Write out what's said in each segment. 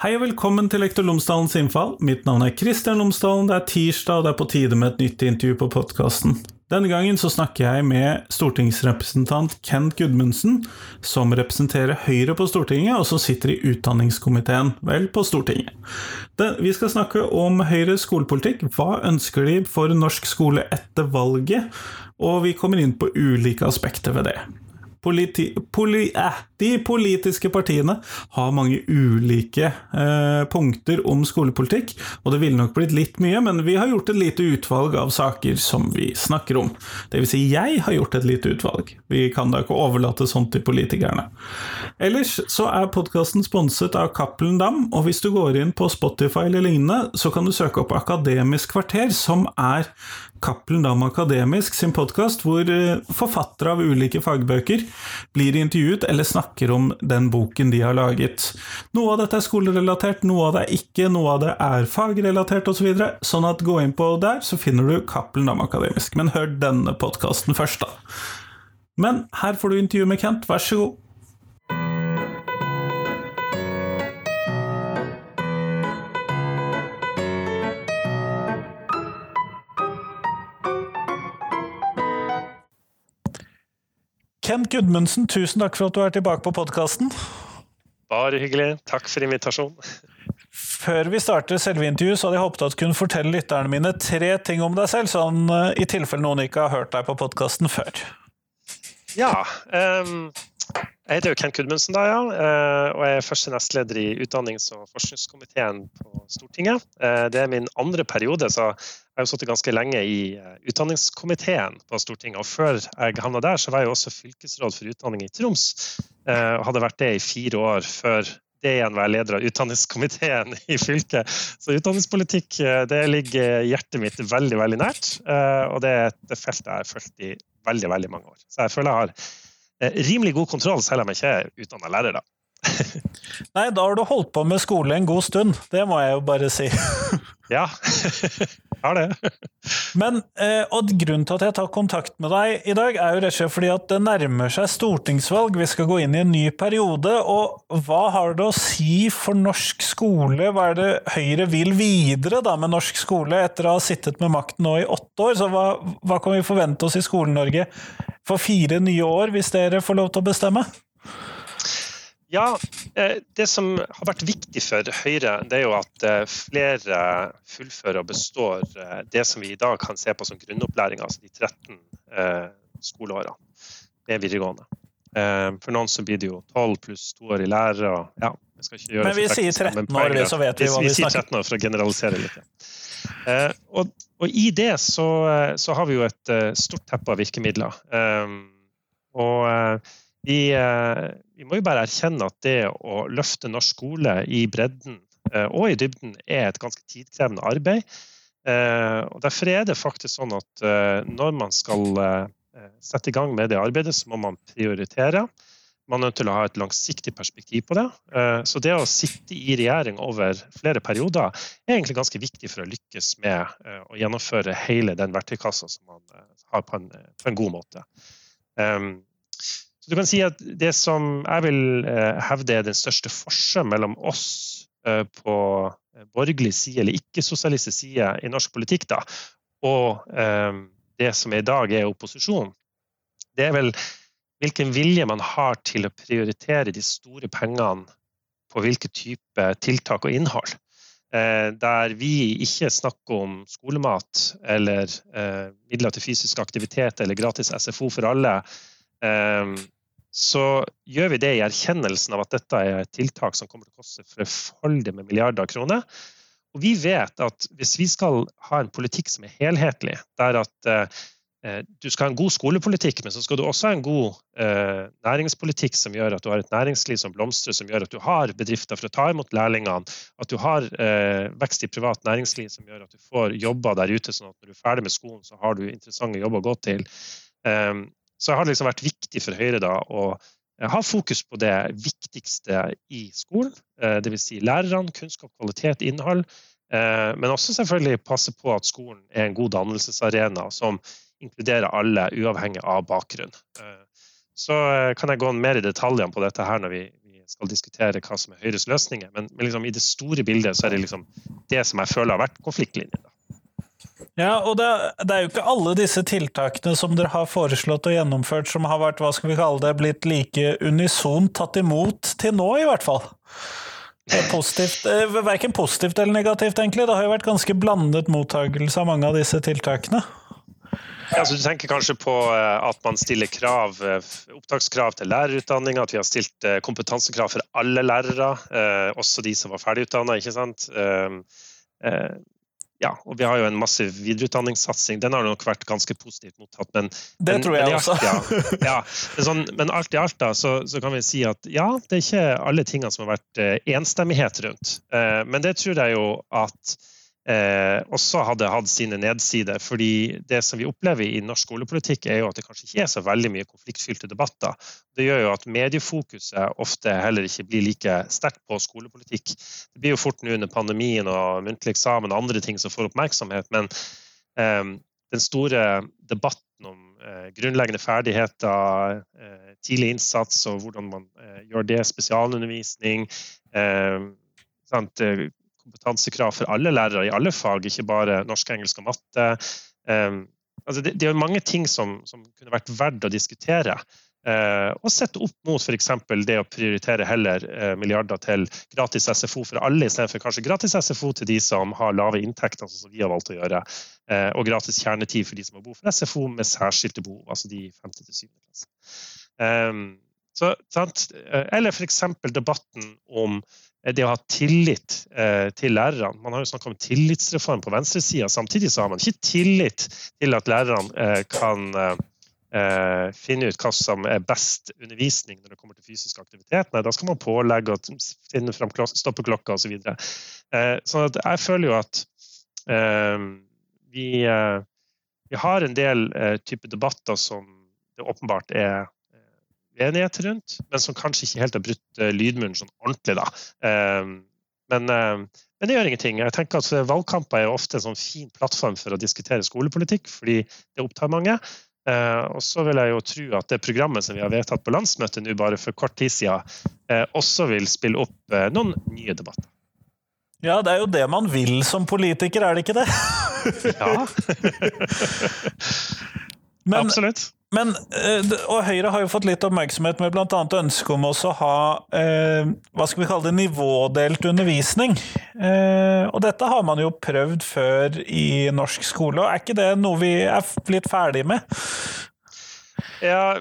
Hei og velkommen til Lektor Lomsdalens innfall. Mitt navn er Kristian Lomsdalen. Det er tirsdag, og det er på tide med et nytt intervju på podkasten. Denne gangen så snakker jeg med stortingsrepresentant Kent Gudmundsen, som representerer Høyre på Stortinget, og som sitter i utdanningskomiteen, vel, på Stortinget. Vi skal snakke om Høyres skolepolitikk. Hva ønsker de for norsk skole etter valget? Og vi kommer inn på ulike aspekter ved det politi, poli, eh, de politiske partiene har mange ulike eh, punkter om skolepolitikk, og det ville nok blitt litt mye, men vi har gjort et lite utvalg av saker som vi snakker om. Det vil si, jeg har gjort et lite utvalg. Vi kan da ikke overlate sånt til politikerne. Ellers så er podkasten sponset av Cappelen Dam, og hvis du går inn på Spotify eller lignende, så kan du søke opp Akademisk kvarter, som er Cappelen Dam Akademisk sin podkast, hvor eh, forfattere av ulike fagbøker blir intervjuet eller snakker om den boken de har laget. Noe av dette er skolerelatert, noe av det er ikke, noe av det er fagrelatert osv. Så videre. sånn at gå inn på der, så finner du Cappelen Dam Akademisk. Men hør denne podkasten først, da. Men her får du intervju med Kent, vær så god. Kent Gudmundsen, tusen takk for at du er tilbake på podkasten. Bare hyggelig. Takk for invitasjonen. Før vi starter selve intervjuet, så hadde jeg håpet at du kunne fortelle lytterne mine tre ting om deg selv, sånn eh, i tilfelle noen ikke har hørt deg på podkasten før. Ja. Um, jeg heter jo Kent Gudmundsen, da, ja, eh, og jeg er første nestleder i utdannings- og forskningskomiteen på Stortinget. Eh, det er min andre periode, så jeg har jo sittet ganske lenge i eh, utdanningskomiteen på Stortinget. Og før jeg havna der, så var jeg også fylkesråd for utdanning i Troms, og hadde vært det i fire år før det igjen være leder av utdanningskomiteen i fylket. Så utdanningspolitikk det ligger hjertet mitt veldig veldig nært. Og det er et felt jeg har fulgt i veldig veldig mange år. Så jeg føler jeg har Eh, rimelig god kontroll, selv om jeg ikke er utdanna lærer. da. Nei, da har du holdt på med skole en god stund. Det må jeg jo bare si. ja, har det. Men, eh, og Grunnen til at jeg tar kontakt med deg i dag, er jo rett og slett fordi at det nærmer seg stortingsvalg. Vi skal gå inn i en ny periode. og Hva har det å si for norsk skole? Hva er det Høyre vil videre da med norsk skole, etter å ha sittet med makten nå i åtte år? Så hva, hva kan vi forvente oss i Skole-Norge for fire nye år, hvis dere får lov til å bestemme? Ja, eh, Det som har vært viktig for Høyre, det er jo at eh, flere fullfører og består eh, det som vi i dag kan se på som grunnopplæring, altså de 13 skoleårene med videregående. For noen så blir det jo 12 pluss to år i lære. og ja, Men vi sier 13 år, så vet vi hva vi, vi snakker Vi sier 13 år for å generalisere litt. Og og i det så, så, har vi jo et stort teppe av virkemidler. Og vi, uh, vi, må jo bare erkjenne at det å løfte norsk skole i bredden og i dybden er et ganske tidkrevende arbeid. og Derfor er det faktisk sånn at når man skal sette i gang med det arbeidet, så må man prioritere. Man er nødt til å ha et langsiktig perspektiv på det. Eh, så det å sitte i regjering over flere perioder er egentlig ganske viktig for å lykkes med eh, å gjennomføre hele den verktøykassa som man eh, har på en, på en god måte. Så du kan si at Det som jeg vil hevde er den største forskjellen mellom oss på borgerlig side eller ikke-sosialistisk side i norsk politikk, da, og det som i dag er opposisjon, det er vel hvilken vilje man har til å prioritere de store pengene på hvilke type tiltak og innhold. Eh, der vi ikke snakker om skolemat eller eh, midler til fysisk aktivitet eller gratis SFO for alle, eh, så gjør vi det i erkjennelsen av at dette er et tiltak som kommer til å koste flerfoldige med milliarder av kroner. Og vi vet at hvis vi skal ha en politikk som er helhetlig, der at Eh, du skal ha en god skolepolitikk, men så skal du også ha en god eh, næringspolitikk som gjør at du har et næringsliv som blomstrer, som gjør at du har bedrifter for å ta imot lærlingene, at du har eh, vekst i privat næringsliv som gjør at du får jobber der ute, sånn at når du er ferdig med skolen, så har du interessante jobber å gå til. Eh, så har det liksom vært viktig for Høyre da å eh, ha fokus på det viktigste i skolen, eh, dvs. Si lærerne, kunnskap, kvalitet, innhold. Men også selvfølgelig passe på at skolen er en god dannelsesarena som inkluderer alle, uavhengig av bakgrunn. Eh, så eh, kan jeg gå mer i detaljene på dette her når vi, skal diskutere hva som er Høyres løsninger. Men, liksom, i det store bildet så er det liksom det som jeg føler har vært konfliktlinjen. Ja, og det, det, er jo ikke alle disse tiltakene som dere har foreslått og gjennomført som har vært, hva skal vi kalle det, blitt like unisont tatt imot til nå, i hvert fall. Positivt, eh, verken positivt eller negativt, egentlig. Det har jo vært ganske blandet mottagelse av mange av disse tiltakene. Ja, så Du tenker kanskje på eh, at man stiller krav, eh, opptakskrav til lærerutdanninga, at vi har stilt kompetansekrav for alle lærere, også de som var ferdigutdanna. Ja, og vi har jo en massiv videreutdanningssatsing. Den har nok vært ganske positivt mottatt. Men, det tror jeg men, også. ja, ja, men, sånn, men, alt i alt da, så, så, kan vi si at ja, det er ikke alle tingene som har vært eh, enstemmighet rundt. Eh, men det tror jeg jo at eh, også hadde hatt sine nedsider. fordi det som vi opplever i norsk skolepolitikk, er jo at det kanskje ikke er så veldig mye konfliktfylte debatter. Det gjør jo at mediefokuset ofte heller ikke blir like sterkt på skolepolitikk. Det blir jo fort nå under pandemien og muntlig eksamen og andre ting som får oppmerksomhet, men eh, den store debatten om eh, grunnleggende ferdigheter, eh, tidlig innsats og hvordan man eh, gjør det, spesialundervisning sant, kompetansekrav for alle lærere i alle fag, ikke bare norsk, engelsk og matte. Um, altså det, det, er mange ting som, som, kunne vært verdt å diskutere. Uh, og sette opp mot f.eks. det å prioritere heller uh, milliarder til gratis SFO for alle, istedenfor kanskje gratis SFO til de som har lave inntekter, sånn som vi har valgt å gjøre, uh, og gratis kjernetid for de som har behov for SFO med særskilte behov, altså de 5. til 7. klasse. Um, så, eller f.eks. debatten om Eh, det å ha tillit eh, til lærerne. Man har jo snakka om tillitsreform på venstresida. Samtidig så har man ikke tillit til at lærerne eh, kan eh, finne ut hva som er best undervisning når det kommer til fysisk aktivitet. Nei, da skal man pålegge å finne fram stoppeklokka osv. Så videre. eh, sånn at jeg føler jo at eh, vi, vi, har en del type debatter som det åpenbart er uenighet rundt, men som kanskje ikke helt har brutt eh, lydmuren sånn ordentlig. da. Ehm, men, eh, men, det gjør ingenting. Jeg tenker at Valgkamper er ofte en sånn fin plattform for å diskutere skolepolitikk, fordi det opptar mange. Eh, og så vil jeg jo tro at det programmet som vi har vedtatt på landsmøtet nå bare for kort tid siden, også vil spille opp noen nye debatter. Ja, det er jo det man vil som politiker, er det ikke det? ja. Men, Absolutt. Men, eh, og Høyre har jo fått litt oppmerksomhet med bl.a. ønsket om å ha eh, hva skal vi kalle det, nivådelt undervisning. Eh, og dette har man jo prøvd før i norsk skole, og er ikke det noe vi er litt ferdig med? Ja,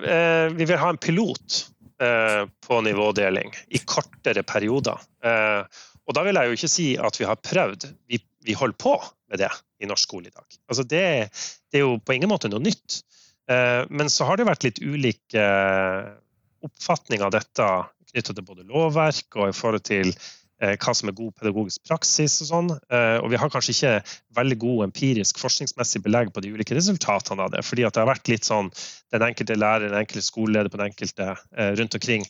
vi vil ha en pilot på nivådeling i kortere perioder. Og da vil jeg jo ikke si at vi har prøvd, vi, vi holder på med det i norsk skole i dag. Altså det, det er jo på ingen måte noe nytt. Eh, men så har det vært litt ulike eh, oppfatninger av dette knyttet til både lovverk og i forhold til eh, hva som er god pedagogisk praksis og sånn. Og vi har kanskje ikke veldig god empirisk forskningsmessig belegg på de ulike resultatene av det. Fordi det har vært litt sånn den enkelte lærer, den enkelte skoleleder på den enkelte rundt omkring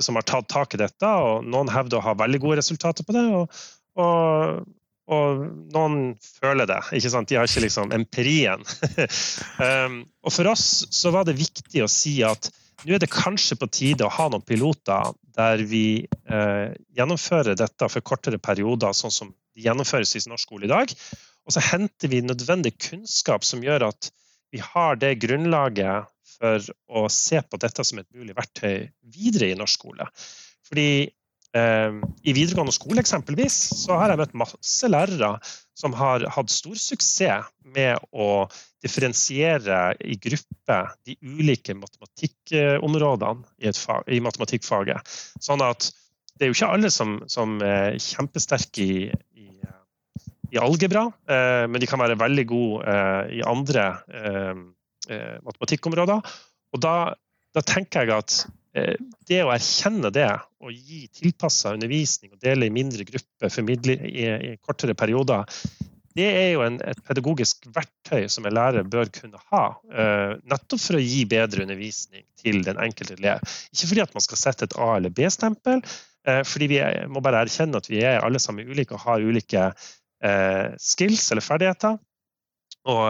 som har tatt tak i dette. Og noen hevder å ha veldig gode resultater på det. og, og og noen føler det. ikke sant? De har ikke liksom empirien. um, og for oss så var det viktig å si at nå er det kanskje på tide å ha noen piloter der vi eh, gjennomfører dette for kortere perioder, sånn som det gjennomføres i norsk skole i dag. Og så henter vi nødvendig kunnskap som gjør at vi har det grunnlaget for å se på dette som et mulig verktøy videre i norsk skole. Fordi I videregående skole eksempelvis, så har jeg møtt masse lærere som har hatt stor suksess med å differensiere i gruppe de ulike matematikkområdene i, fag, i matematikkfaget. Sånn at det er jo ikke alle som, som er kjempesterke i, i, i, algebra, eh, men de kan være veldig gode eh, i andre eh, matematikkområder. Og da, da tenker jeg at det å erkjenne det og gi tilpassa undervisning og dele i mindre grupper formidle i, i kortere perioder, det er jo en, et pedagogisk verktøy som en lærer bør kunne ha. Uh, nettopp for å gi bedre undervisning til den enkelte elev. Ikke fordi at man skal sette et A- eller B-stempel, uh, fordi vi er, må bare erkjenne at vi er alle sammen ulike og har ulike uh, skills eller ferdigheter. Og,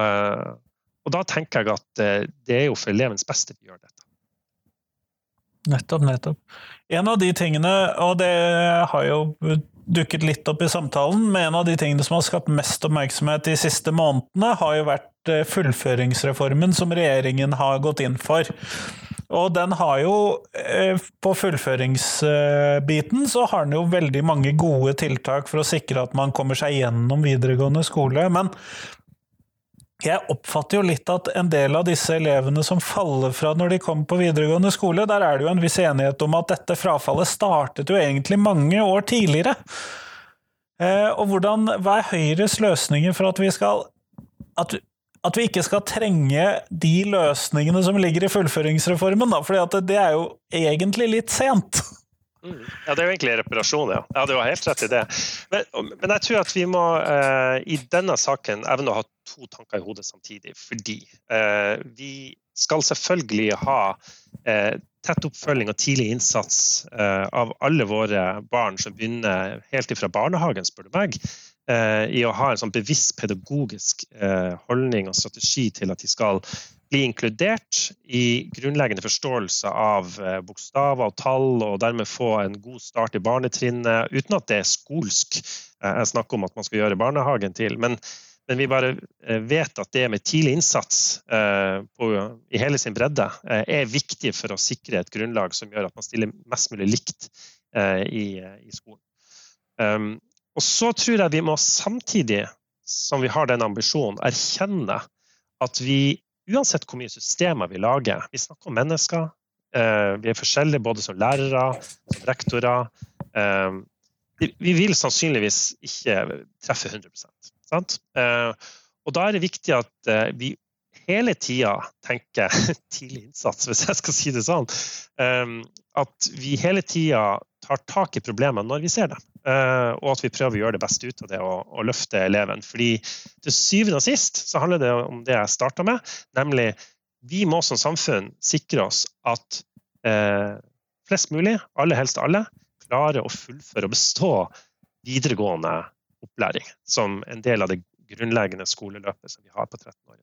og, da tenker jeg at det er jo for elevens beste vi gjør dette. Nettopp, nettopp. En av de tingene, og det har jo dukket litt opp i samtalen, men en av de tingene som har skapt mest oppmerksomhet de siste månedene, har jo vært eh, fullføringsreformen som regjeringen har gått inn for. Og den har jo, eh, på fullføringsbiten, så har den jo veldig mange gode tiltak for å sikre at man kommer seg gjennom videregående skole. Men jeg oppfatter jo litt at en del av disse elevene som faller fra når de kommer på videregående skole, der er det jo en viss enighet om at dette frafallet startet jo egentlig mange år tidligere. Eh, og hvordan, hva er Høyres løsninger for at vi skal at, at vi ikke skal trenge de løsningene som ligger i fullføringsreformen, da, for det er jo egentlig litt sent. Ja, Det er jo egentlig reparasjon, ja. ja. Du har helt rett i det. Men, men jeg tror at vi må eh, i denne saken evne å ha to tanker i hodet samtidig. Fordi eh, vi skal selvfølgelig ha eh, tett oppfølging og tidlig innsats eh, av alle våre barn som begynner helt ifra barnehagen, spør du meg. Eh, I å ha en sånn bevisst pedagogisk eh, holdning og strategi til at de skal bli inkludert i grunnleggende forståelse av eh, bokstaver og tall, og dermed få en god start i barnetrinnet, uten at det er skolsk. Eh, jeg snakker om at man skal gjøre barnehagen til. Men, men vi bare eh, vet at det med tidlig innsats på, i hele sin bredde er viktig for å sikre et grunnlag som gjør at man stiller mest mulig likt i, i skolen. Um, og så tror jeg vi må samtidig som vi har den ambisjonen, erkjenne at vi uansett hvor mye systemer vi lager Vi snakker om mennesker. Eh, vi er forskjellige både som lærere, som rektorer. Eh, vi vil sannsynligvis ikke treffe 100% sant? Eh, og da er det viktig at vi hele tida tenker tidlig innsats, hvis jeg skal si det sånn. At vi hele tida tar tak i problemene når vi ser dem. Og at vi prøver å gjøre det beste ut av det og, og løfte eleven. Fordi til syvende og sist så handler det om det jeg starta med, nemlig vi må som samfunn sikre oss at eh, flest mulig, alle helst alle, klarer å fullføre og bestå videregående opplæring som en del av det grunnleggende skoleløpet som vi har på 13 år.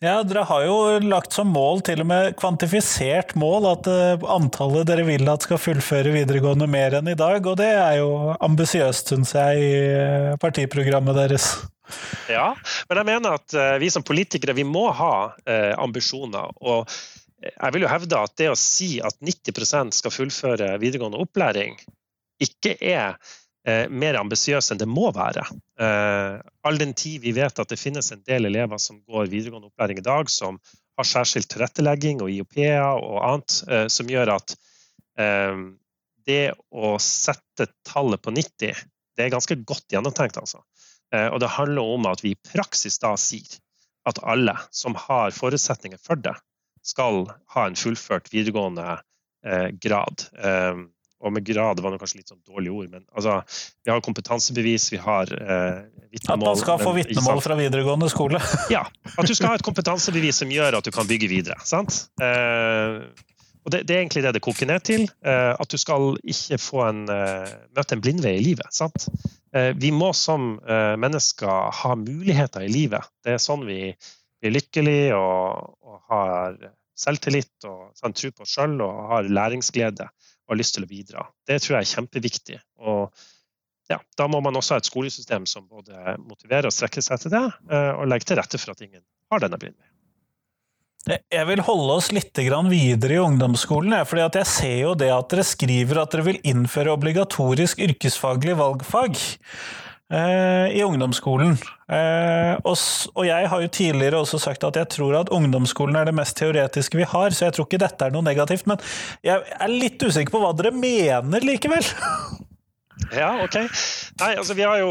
Ja, Dere har jo lagt som mål, til og med kvantifisert mål, at uh, antallet dere vil at skal fullføre videregående mer enn i dag. Og det er jo ambisiøst, syns jeg, i uh, partiprogrammet deres. Ja, men jeg mener at uh, vi som politikere vi må ha ambisjoner. Og jeg vil jo hevde at det å si at 90 skal fullføre videregående opplæring, ikke er eh, mer ambisiøs enn det må være. Eh, all den tid vi vet at det finnes en del elever som går videregående opplæring i dag, som har særskilt tilrettelegging og IOP-er og annet, eh, som gjør at eh, det å sette tallet på 90, det er ganske godt gjennomtenkt, altså. Eh, og det handler om at vi i praksis da sier at alle som har forutsetninger for det, skal ha en fullført videregående eh, grad og med grad var det kanskje litt sånn dårlig ord, men altså, vi har kompetansebevis, vi har eh, vitnemål. At man skal få vitnemål fra videregående skole? ja. At du skal ha et kompetansebevis som gjør at du kan bygge videre. sant? Eh, og det, det, er egentlig det det koker ned til. Eh, at du skal ikke få en, eh, møte en blindvei i livet. sant? Eh, vi må som eh, mennesker ha muligheter i livet. Det er sånn vi blir lykkelige og, og har selvtillit og sånn, tro på oss sjøl og har læringsglede og har lyst til å bidra. Det tror jeg er kjempeviktig. Og ja, da må man også ha et skolesystem som både motiverer og strekker seg til det, eh, og legger til rette for at ingen har denne blindveien. Jeg vil holde oss litt videre i ungdomsskolen. fordi jeg ser jo det at dere skriver at dere vil innføre obligatorisk yrkesfaglig valgfag. Eh, i ungdomsskolen. Eh, og, jeg har jo tidligere også sagt at jeg tror at ungdomsskolen er det mest teoretiske vi har, så jeg tror ikke dette er noe negativt. Men jeg er litt usikker på hva dere mener likevel. Ja, ok. Nei, altså vi har jo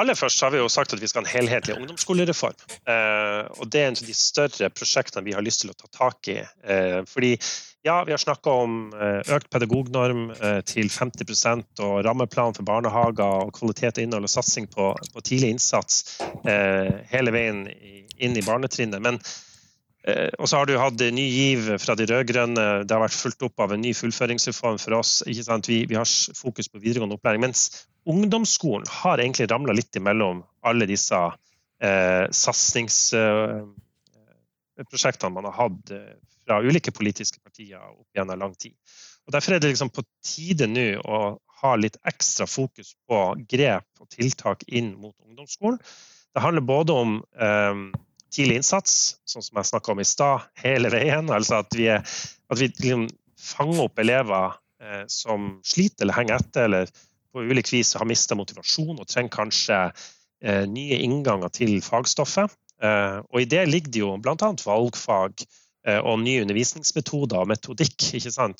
Aller først har vi jo sagt at vi skal ha en helhetlig ungdomsskolereform. Eh, og det er en av de større prosjektene vi har lyst til å ta tak i. Fordi ja, vi har snakka om eh, økt pedagognorm eh, til 50 og rammeplan for barnehager og kvalitet og innhold og satsing på, på tidlig innsats eh, hele veien inn i barnetrinnet. Men og så har du hatt ny giv fra de rød-grønne. Det har vært fulgt opp av en ny fullføringsreform for oss. Vi, vi, har fokus på videregående opplæring. Mens ungdomsskolen har egentlig ramla litt imellom alle disse eh, satsingsprosjektene man har hatt fra ulike politiske partier opp gjennom lang tid. Og Derfor er det liksom på tide nå å ha litt ekstra fokus på grep og tiltak inn mot ungdomsskolen. Det handler både om eh, tidlig innsats, sånn som jeg snakka om i stad, hele veien. Altså at vi, er, at vi liksom fanger opp elever eh, som sliter eller henger etter, eller på ulikt vis har mista motivasjon og trenger kanskje eh, nye innganger til fagstoffet. Eh, og i det ligger det jo bl.a. valgfag og nye undervisningsmetoder og metodikk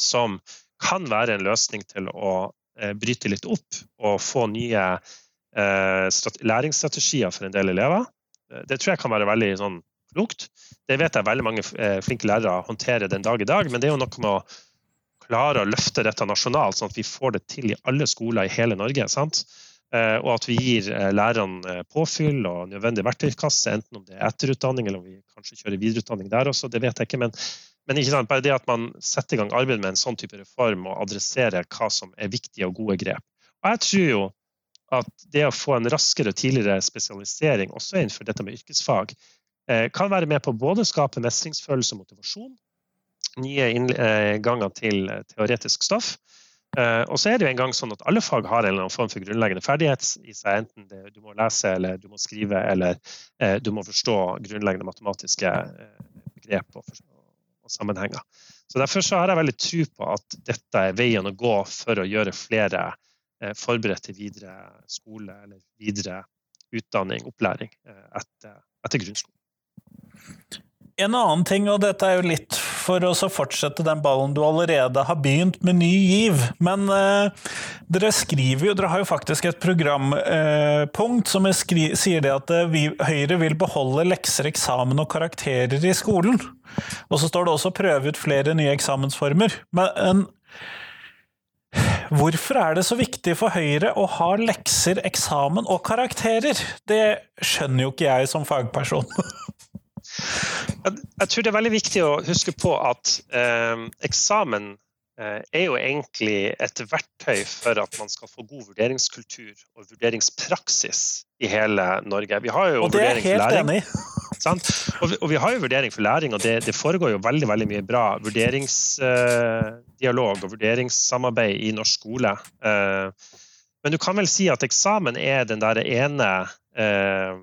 som kan være en løsning til å eh, bryte litt opp og få nye eh, læringsstrategier for en del elever. Eh, det tror jeg kan være veldig sånn, klokt. Det vet jeg veldig mange flinke lærere håndterer den dag i dag, men det er jo noe med å klare å løfte dette nasjonalt, sånn at vi får det til i alle skoler i hele Norge. sant? Og at vi gir lærerne påfyll og nødvendig verktøykasse, enten om det er etterutdanning eller om vi kanskje kjører videreutdanning der også, det vet jeg ikke. Men, men ikke sant, bare det at man setter i gang arbeid med en sånn type reform og adresserer hva som er viktige og gode grep. Og jeg tror jo at det å få en raskere og tidligere spesialisering også innenfor dette med yrkesfag, eh, kan være med på både å skape mestringsfølelse og motivasjon, nye innganger til teoretisk stoff. Eh, og så er det jo en gang sånn at alle fag har en eller annen form for grunnleggende ferdighet i seg. Enten det, du må lese, eller du må skrive, eller eh, du må forstå grunnleggende matematiske begrep og, sammenhenger. Så Derfor så har jeg veldig tro på at dette er veien å gå for å gjøre flere eh, forberedt til videre skole eller videre utdanning, opplæring, eh, etter, etter grunnskolen. En annen ting, og dette er jo litt for å fortsette den ballen du allerede har begynt med Ny GIV, men eh, dere skriver jo Dere har jo faktisk et programpunkt eh, som sier det at eh, vi, Høyre vil beholde lekser, eksamen og karakterer i skolen. Og så står det også prøve ut flere nye eksamensformer. Men Hvorfor er det så viktig for Høyre å ha lekser, eksamen og karakterer? Det skjønner jo ikke jeg som fagperson. Jeg tror det er veldig viktig å huske på at eh, eksamen eh, er jo egentlig et verktøy for at man skal få god vurderingskultur og vurderingspraksis i hele Norge. Vi har jo og det er jeg helt enig i. Og, og, vi har jo vurdering for læring, og det, det foregår jo veldig veldig mye bra vurderingsdialog eh, og vurderingssamarbeid i norsk skole. Eh, men du kan vel si at eksamen er den der ene eh,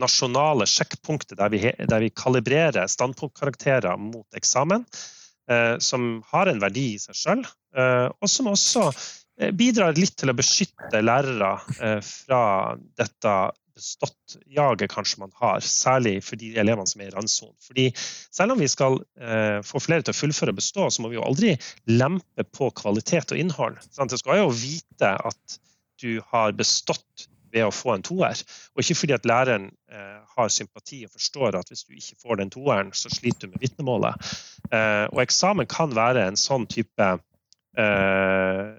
nasjonale sjekkpunktet der vi, der vi kalibrerer standpunktkarakterer mot eksamen, eh, som har en verdi i seg sjøl, eh, og som også eh, bidrar litt til å beskytte lærere eh, fra dette bestått-jaget kanskje man har, særlig for de elevene som er i randsonen. Fordi selv om vi skal eh, få flere til å fullføre og bestå, så må vi jo aldri lempe på kvalitet og innhold. Sant? Det skal jo vite at du har bestått ved å få en toer. Og ikke fordi at læreren eh, har sympati og forstår at hvis du ikke får den toeren, så sliter du med vitnemålet. Eh, og eksamen kan være en sånn type eh,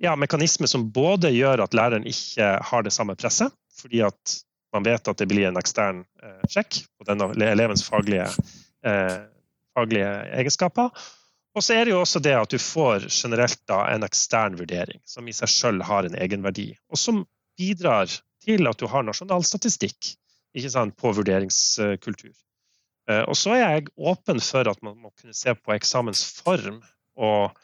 ja, mekanisme som både gjør at læreren ikke har det samme presset, fordi at man vet at det blir en ekstern eh, sjekk på denne elevens faglige, eh, faglige egenskaper. Og så er det jo også det at du får generelt da en ekstern vurdering, som i seg sjøl har en egenverdi, og som bidrar til at du har nasjonal statistikk sant, på vurderingskultur. Eh, og så er jeg åpen for at man må kunne se på eksamensform og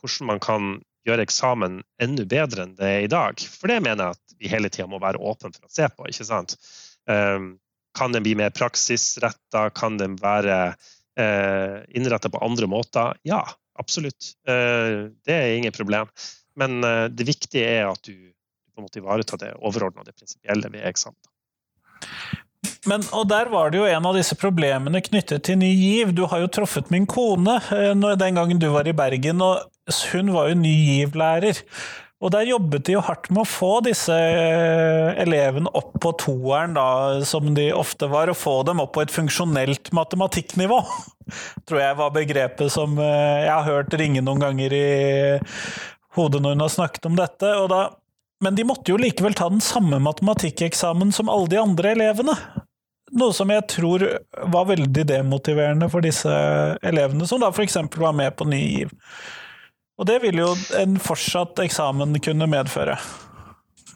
hvordan man kan gjøre eksamen enda bedre enn det er i dag. For det mener jeg at vi hele tida må være åpne for å se på. ikke sant? Eh, kan den bli mer praksisretta? Kan den være eh, innretta på andre måter? Ja, absolutt. Det er ingen problem. Men det viktige er at du på en måte ivareta det overordna, det prinsipielle ved eksamen. Men, og der var det jo en av disse problemene knyttet til Ny GIV. Du har jo truffet min kone eh, den gangen du var i Bergen, og hun var jo Ny GIV-lærer. Og der jobbet de jo hardt med å få disse eh, elevene opp på toeren, da, som de ofte var, og få dem opp på et funksjonelt matematikknivå. Tror jeg var begrepet som eh, jeg har hørt ringe noen ganger i hodet når hun har snakket om dette. Og da men de måtte jo likevel ta den samme matematikkeksamen som alle de andre elevene. Noe som jeg tror var veldig demotiverende for disse elevene, som da f.eks. var med på Ny GIV. Og det vil jo en fortsatt eksamen kunne medføre.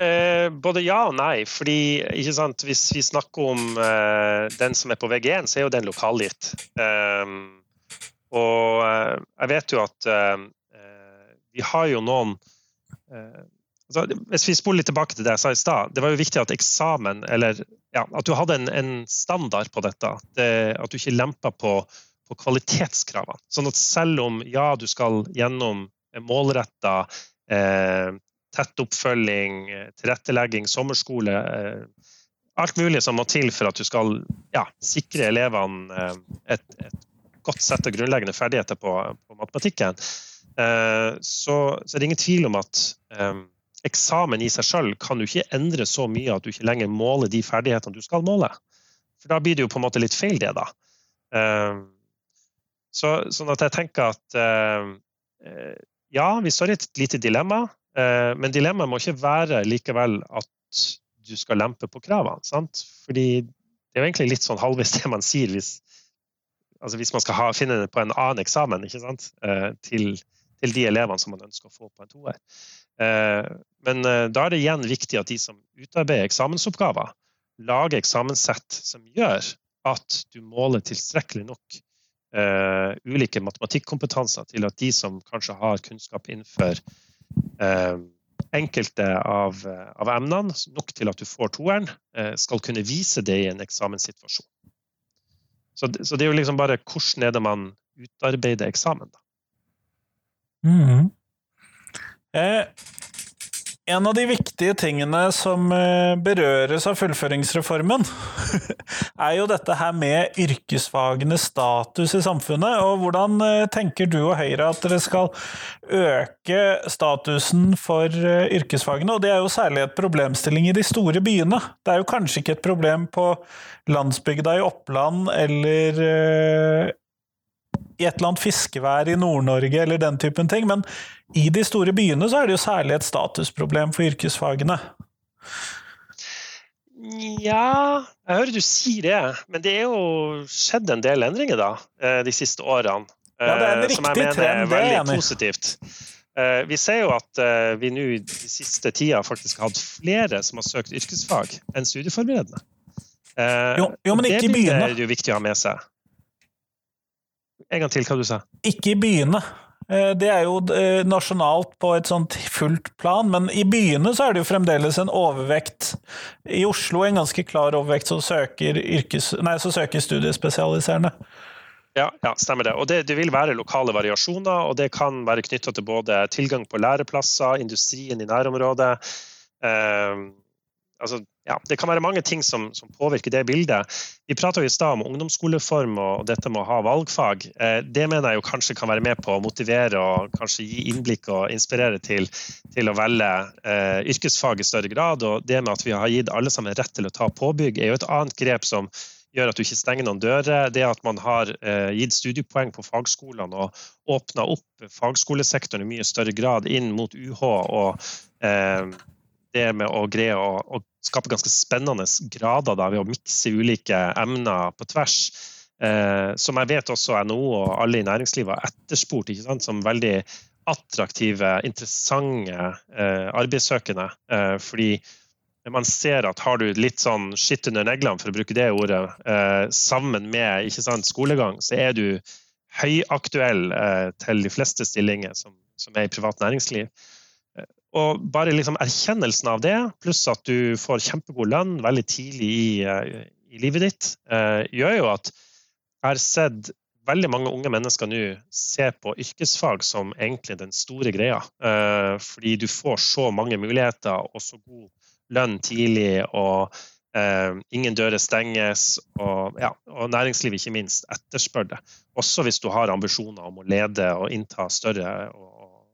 Eh, både ja og nei. fordi Hvis vi snakker om eh, den som er på VG1, så er jo den lokalgitt. Eh, og jeg vet jo at vi har jo noen altså, Hvis vi spoler litt tilbake til det jeg sa i stad, det var jo viktig at eksamen, eller ja, at du hadde en, en standard på dette. Det, at du ikke lempa på, på kvalitetskravene. Sånn at selv om ja, du skal gjennom målretta eh, tett oppfølging, tilrettelegging, sommerskole. Eh, alt mulig som må til for at du skal ja, sikre elevene eh, et, et, godt sett av grunnleggende ferdigheter på, på matematikken. Eh, så, så, er det ingen tvil om at eksamen i seg selv kan jo ikke endre så mye at du ikke lenger måler de ferdighetene du skal måle. For da blir det jo på en måte litt feil, det, da. Så, sånn at jeg tenker at ja, vi står i et lite dilemma. Eh, men dilemmaet må ikke være likevel at du skal lempe på kravene. Sant? Fordi det er jo egentlig litt sånn halvveis det man sier hvis, altså hvis man skal ha, finne det på en annen eksamen? Eh, til, til de elevene som man ønsker å få på en toer. Eh, men da er det igjen viktig at de som utarbeider eksamensoppgaver, lager eksamenssett som gjør at du måler tilstrekkelig nok uh, ulike matematikkompetanser til at de som kanskje har kunnskap innenfor Eh, enkelte av, av, emnene, nok til at du får toeren, eh, skal kunne vise det i en eksamenssituasjon. Så, så, det er jo liksom bare hvordan er det man utarbeider eksamen, da. Mm. Eh, en av de viktige tingene som eh, berøres av fullføringsreformen, er jo dette her med yrkesfagenes status i samfunnet. Og hvordan eh, tenker du og Høyre at dere skal øke statusen for yrkesfagene? Og det er jo særlig et problemstilling i de store byene. Det er jo kanskje ikke et problem på landsbygda i Oppland eller i et eller annet fiskevær i Nord-Norge eller den typen ting, men i de store byene så er det jo særlig et statusproblem for yrkesfagene. Ja, jeg hører du sier det, men det er jo skjedd en del endringer da, eh, de siste årene. Ja, det er en eh, som jeg mener trend, er veldig positivt. Eh, vi ser jo at vi nå i de siste tida faktisk har hatt flere som har søkt yrkesfag enn studieforberedende. Jo, jo men ikke i byene. Det er jo viktig å ha med seg. En gang til hva du sa. Ikke i byene. Eh, det er jo eh, nasjonalt på et sånt fullt plan, men i byene så er det jo fremdeles en overvekt. I Oslo en ganske klar overvekt som søker, yrkes, nei, som søker studiespesialiserende. Ja, ja, stemmer det. Og det, det, vil være lokale variasjoner, og det kan være knytta til både tilgang på læreplasser, industrien i nærområdet. Eh, altså, ja, det kan være mange ting som, som påvirker det bildet. Vi prata i stad om ungdomsskoleform og dette med å ha valgfag. Eh, det mener jeg jo kanskje kan være med på å motivere og kanskje gi innblikk og inspirere til, til å velge eh, yrkesfag i større grad. Og det med at vi har gitt alle sammen rett til å ta påbygg, er jo et annet grep som gjør at du ikke stenger noen dører. Det at man har eh, gitt studiepoeng på fagskolene og åpna opp fagskolesektoren i mye større grad inn mot UH og eh, det med å greie å, å skape ganske spennende grader da, ved å mikse ulike emner på tvers. Eh, som jeg vet også NHO og alle i næringslivet har etterspurt som veldig attraktive, interessante eh, arbeidssøkende. Eh, fordi man ser at har du litt sånn skitt under neglene, for å bruke det ordet, eh, sammen med sant, skolegang, så er du høyaktuell eh, til de fleste stillinger som, som er i privat næringsliv. Og bare liksom erkjennelsen av det, pluss at du får kjempegod lønn veldig tidlig i, eh, i livet ditt, uh, gjør jo at jeg har sett veldig mange unge mennesker nå se på yrkesfag som egentlig den store greia. Uh, fordi du får så mange muligheter og så god lønn tidlig, og ingen dører stenges. Og, ja, og næringslivet ikke minst etterspør det. Også hvis du har ambisjoner om å lede og innta større og,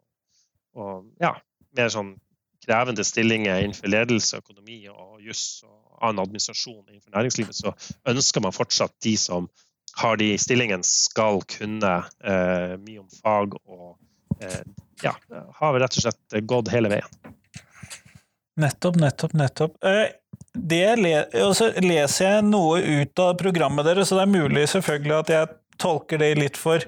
og ja, mer sånn krevende stillinger innenfor ledelse, økonomi og juss og annen administrasjon innenfor næringslivet, så ønsker man fortsatt de som har de stillingene, skal kunne eh, mye om fag og eh, ja, har rett og slett gått hele veien. Nettopp, nettopp, nettopp. Eh, det så leser jeg noe ut av programmet deres, så det er mulig selvfølgelig at jeg tolker det litt for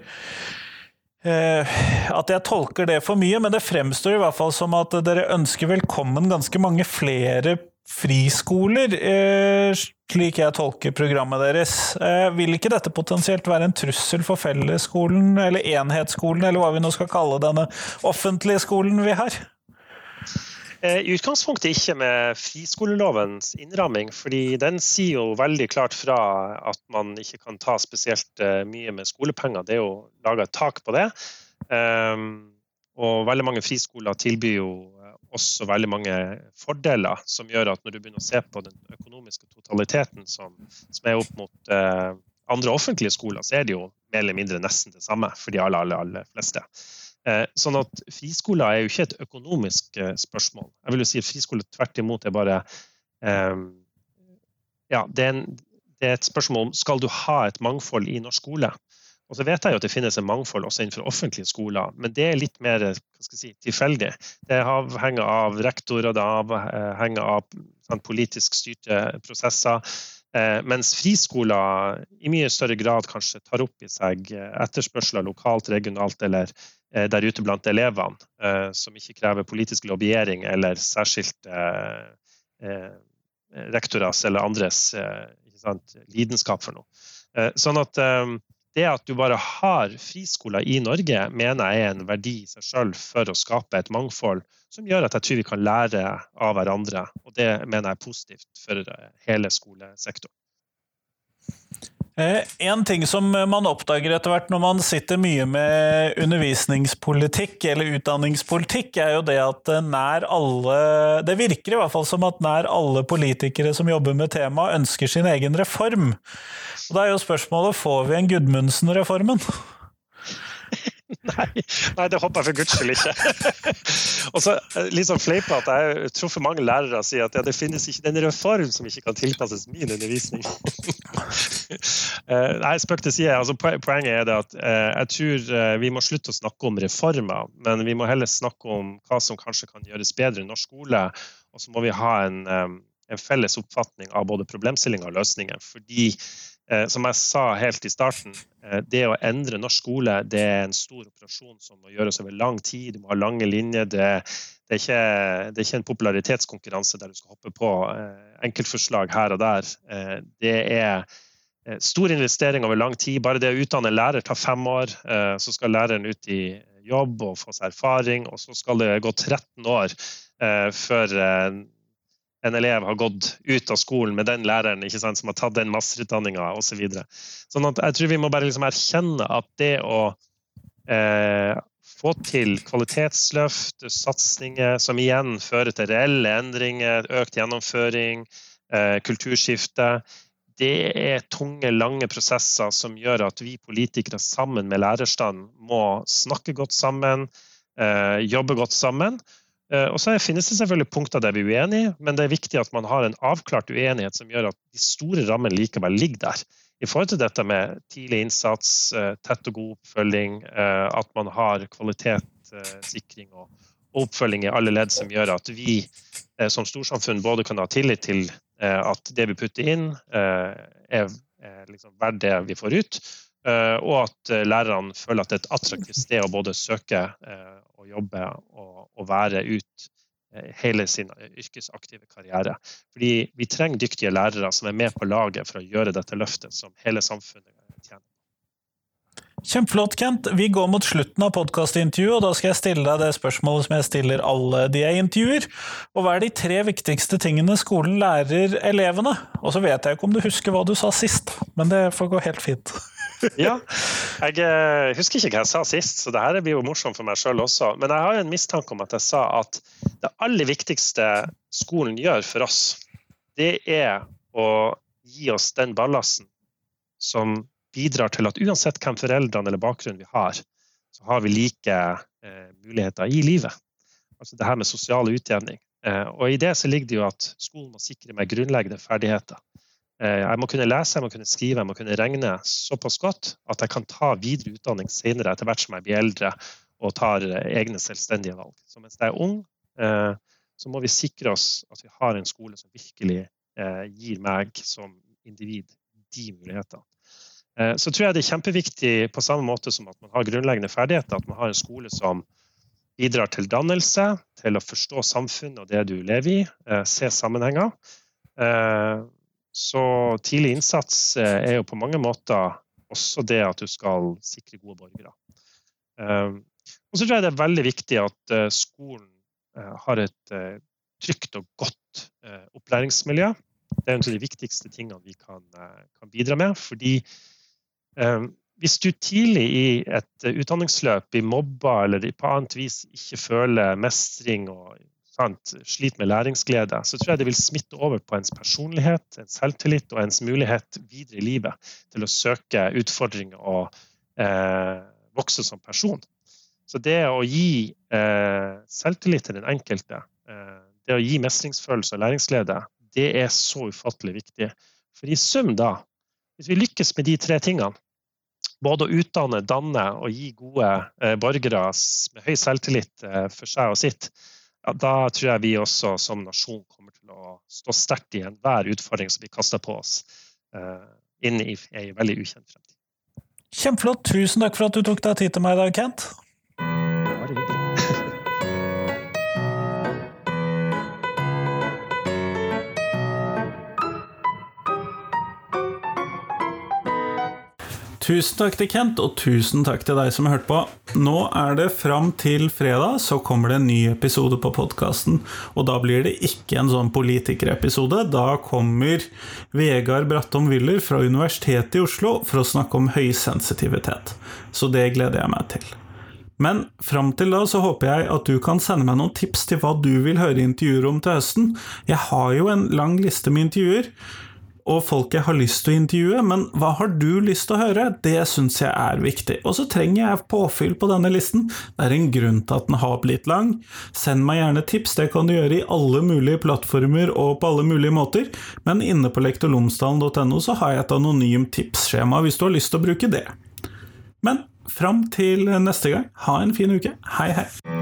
Eh, at jeg tolker det for mye, men det fremstår i hvert fall som at dere ønsker velkommen ganske mange flere friskoler, eh, slik jeg tolker programmet deres. Eh, vil ikke dette potensielt være en trussel for fellesskolen, eller enhetsskolen, eller hva vi nå skal kalle denne offentlige skolen vi har? I utgangspunktet ikke med friskolelovens innramming, fordi den sier jo veldig klart fra at man ikke kan ta spesielt mye med skolepenger. Det er jo laga et tak på det. Um, og veldig mange friskoler tilbyr jo eh, også veldig mange fordeler som gjør at når du begynner å se på den økonomiske totaliteten som, som er opp mot eh, andre offentlige skoler, så er det jo mer eller mindre nesten det samme for de aller, aller, aller fleste. Eh, sånn at friskoler er jo ikke et økonomisk eh, spørsmål. Jeg vil jo si friskoler tvert imot er bare eh, Ja, det er, en, det er et spørsmål om skal du ha et mangfold i norsk skole. Og så vet jeg jo at det finnes en mangfold også innenfor offentlige skoler, men det er litt mer si, tilfeldig. Det avhenger av rektorer, det avhenger av sånn, politisk styrte prosesser. Eh, mens friskoler i mye større grad kanskje tar opp i seg etterspørsler lokalt, regionalt eller der ute blant elevene, eh, som ikke krever politisk lobbyering eller særskilte rektorers eller andres sant, lidenskap for noe. Sånn at det at du bare har friskoler i Norge, mener jeg er en verdi i seg selv for å skape et mangfold som gjør at jeg tror vi kan lære av hverandre. Og det mener jeg er positivt for hele skolesektoren. Eh, en ting som man oppdager etter hvert når man sitter mye med undervisningspolitikk eller utdanningspolitikk, er jo det at nær alle Det virker i hvert fall som at nær alle politikere som jobber med temaet, ønsker sin egen reform. Og da er jo spørsmålet får vi en Gudmundsen-reformen? Nei, det håper jeg for guds skyld ikke. og så eh, litt sånn fleipete, jeg tror for mange lærere sier at ja, det finnes ikke den reform som ikke kan tilpasses min undervisning. Eh, nei, spøk til side. Altså, poenget er det at eh, jeg tror vi må slutte å snakke om reformer, men vi må heller snakke om hva som kanskje kan gjøres bedre i norsk skole. Og så må vi ha en, en felles oppfatning av både problemstillinger og løsninger. fordi som jeg sa helt i starten, eh, det å endre norsk skole det er en stor operasjon som må gjøres over lang tid. Du må ha lange linjer. Det, det, er, ikke, det er, ikke, en popularitetskonkurranse der du skal hoppe på eh, enkeltforslag her og der. Det er stor investering over lang tid. Bare det å utdanne en lærer tar fem år. Så skal læreren ut i jobb og få seg erfaring, og så skal det gå 13 år før en elev har gått ut av skolen med den læreren sant, som har tatt den masterutdanninga osv. Så sånn at jeg tror vi må bare liksom erkjenne at det å eh, få til kvalitetsløft, satsinger som igjen fører til reelle endringer, økt gjennomføring, eh, kulturskifte, det er tunge, lange prosesser som gjør at vi politikere sammen med lærerstanden må snakke godt sammen, eh, jobbe godt sammen. Eh, og så finnes det selvfølgelig punkter der vi er uenige, men det er viktig at man har en avklart uenighet som gjør at de store rammene likevel ligger der. I forhold til dette med tidlig innsats, eh, tett og god oppfølging, eh, at man har kvalitetssikring og oppfølging i alle ledd som gjør at vi som storsamfunn både kan ha tillit til at det vi putter inn, er liksom verdt det vi får ut, og at lærerne føler at det er et attraktivt sted å både søke og jobbe og, være ut eh, hele sin yrkesaktive karriere. Fordi vi trenger dyktige lærere som er med på laget for å gjøre dette løftet som hele samfunnet tjener. Kjempeflott, Kent. Vi går mot slutten av podkastintervjuet, og da skal jeg stille deg det spørsmålet som jeg stiller alle de jeg intervjuer. Og hva er de tre viktigste tingene skolen lærer elevene? Og så vet jeg ikke om du husker hva du sa sist, men det får gå helt fint ja. Jeg eh, husker ikke hva jeg sa sist, så det her blir jo morsomt for meg sjøl også. Men jeg har en mistanke om at jeg sa at det aller viktigste skolen gjør for oss, det er å gi oss den ballasten som bidrar til at uansett hvem foreldrene eller bakgrunnen vi har, så har vi like eh, muligheter i livet. Altså det her med sosial utjevning. Eh, og i det så ligger det jo at skolen må sikre meg grunnleggende ferdigheter. Eh, jeg må kunne lese, jeg må kunne skrive, jeg må kunne regne såpass godt at jeg kan ta videre utdanning senere etter hvert som jeg blir eldre og tar eh, egne selvstendige valg. Så mens jeg er ung, eh, så må vi sikre oss at vi har en skole som virkelig gir meg som individ de mulighetene. Så tror jeg det er kjempeviktig på samme måte som at man har grunnleggende ferdigheter, at man har en skole som bidrar til dannelse, til å forstå samfunnet og det du lever i, se sammenhenger. Så tidlig innsats er jo på mange måter også det at du skal sikre gode borgere. Og så tror jeg det er veldig viktig at skolen har et trygt og godt opplæringsmiljø. Det er en av de viktigste tingene vi kan, kan bidra med. fordi hvis du tidlig i et utdanningsløp blir mobba eller på annet vis ikke føler mestring og sant, sliter med læringsglede, så tror jeg det vil smitte over på ens personlighet, ens selvtillit og ens mulighet videre i livet til å søke utfordringer og eh, vokse som person. Så det å gi eh, selvtillit til den enkelte, eh, det å gi mestringsfølelse og læringsglede, det er så ufattelig viktig. For i sum, da, hvis vi lykkes med de tre tingene, både å utdanne, danne og gi gode eh, borgere med høy selvtillit eh, for seg og sitt, ja, da tror jeg vi også som nasjon kommer til å stå sterkt i enhver utfordring som vi kaster på oss uh, inn i ei veldig ukjent fremtid. Kjempeflott. Tusen takk for at du tok deg tid til meg i dag, Kent. Tusen takk til Kent, og tusen takk til deg som har hørt på. Nå er det fram til fredag, så kommer det en ny episode på podkasten. Og da blir det ikke en sånn politikerepisode. Da kommer Vegard Brattom Wyller fra Universitetet i Oslo for å snakke om høysensitivitet. Så det gleder jeg meg til. Men fram til da så håper jeg at du kan sende meg noen tips til hva du vil høre intervjuer om til høsten. Jeg har jo en lang liste med intervjuer og folk jeg har lyst til å intervjue, men hva har du lyst til å høre? Det syns jeg er viktig. Og så trenger jeg påfyll på denne listen. Det er en grunn til at den har blitt lang. Send meg gjerne tips, det kan du gjøre i alle mulige plattformer og på alle mulige måter, men inne på lektorlomsdalen.no så har jeg et anonymt tipsskjema hvis du har lyst til å bruke det. Men fram til neste gang, ha en fin uke. Hei, hei!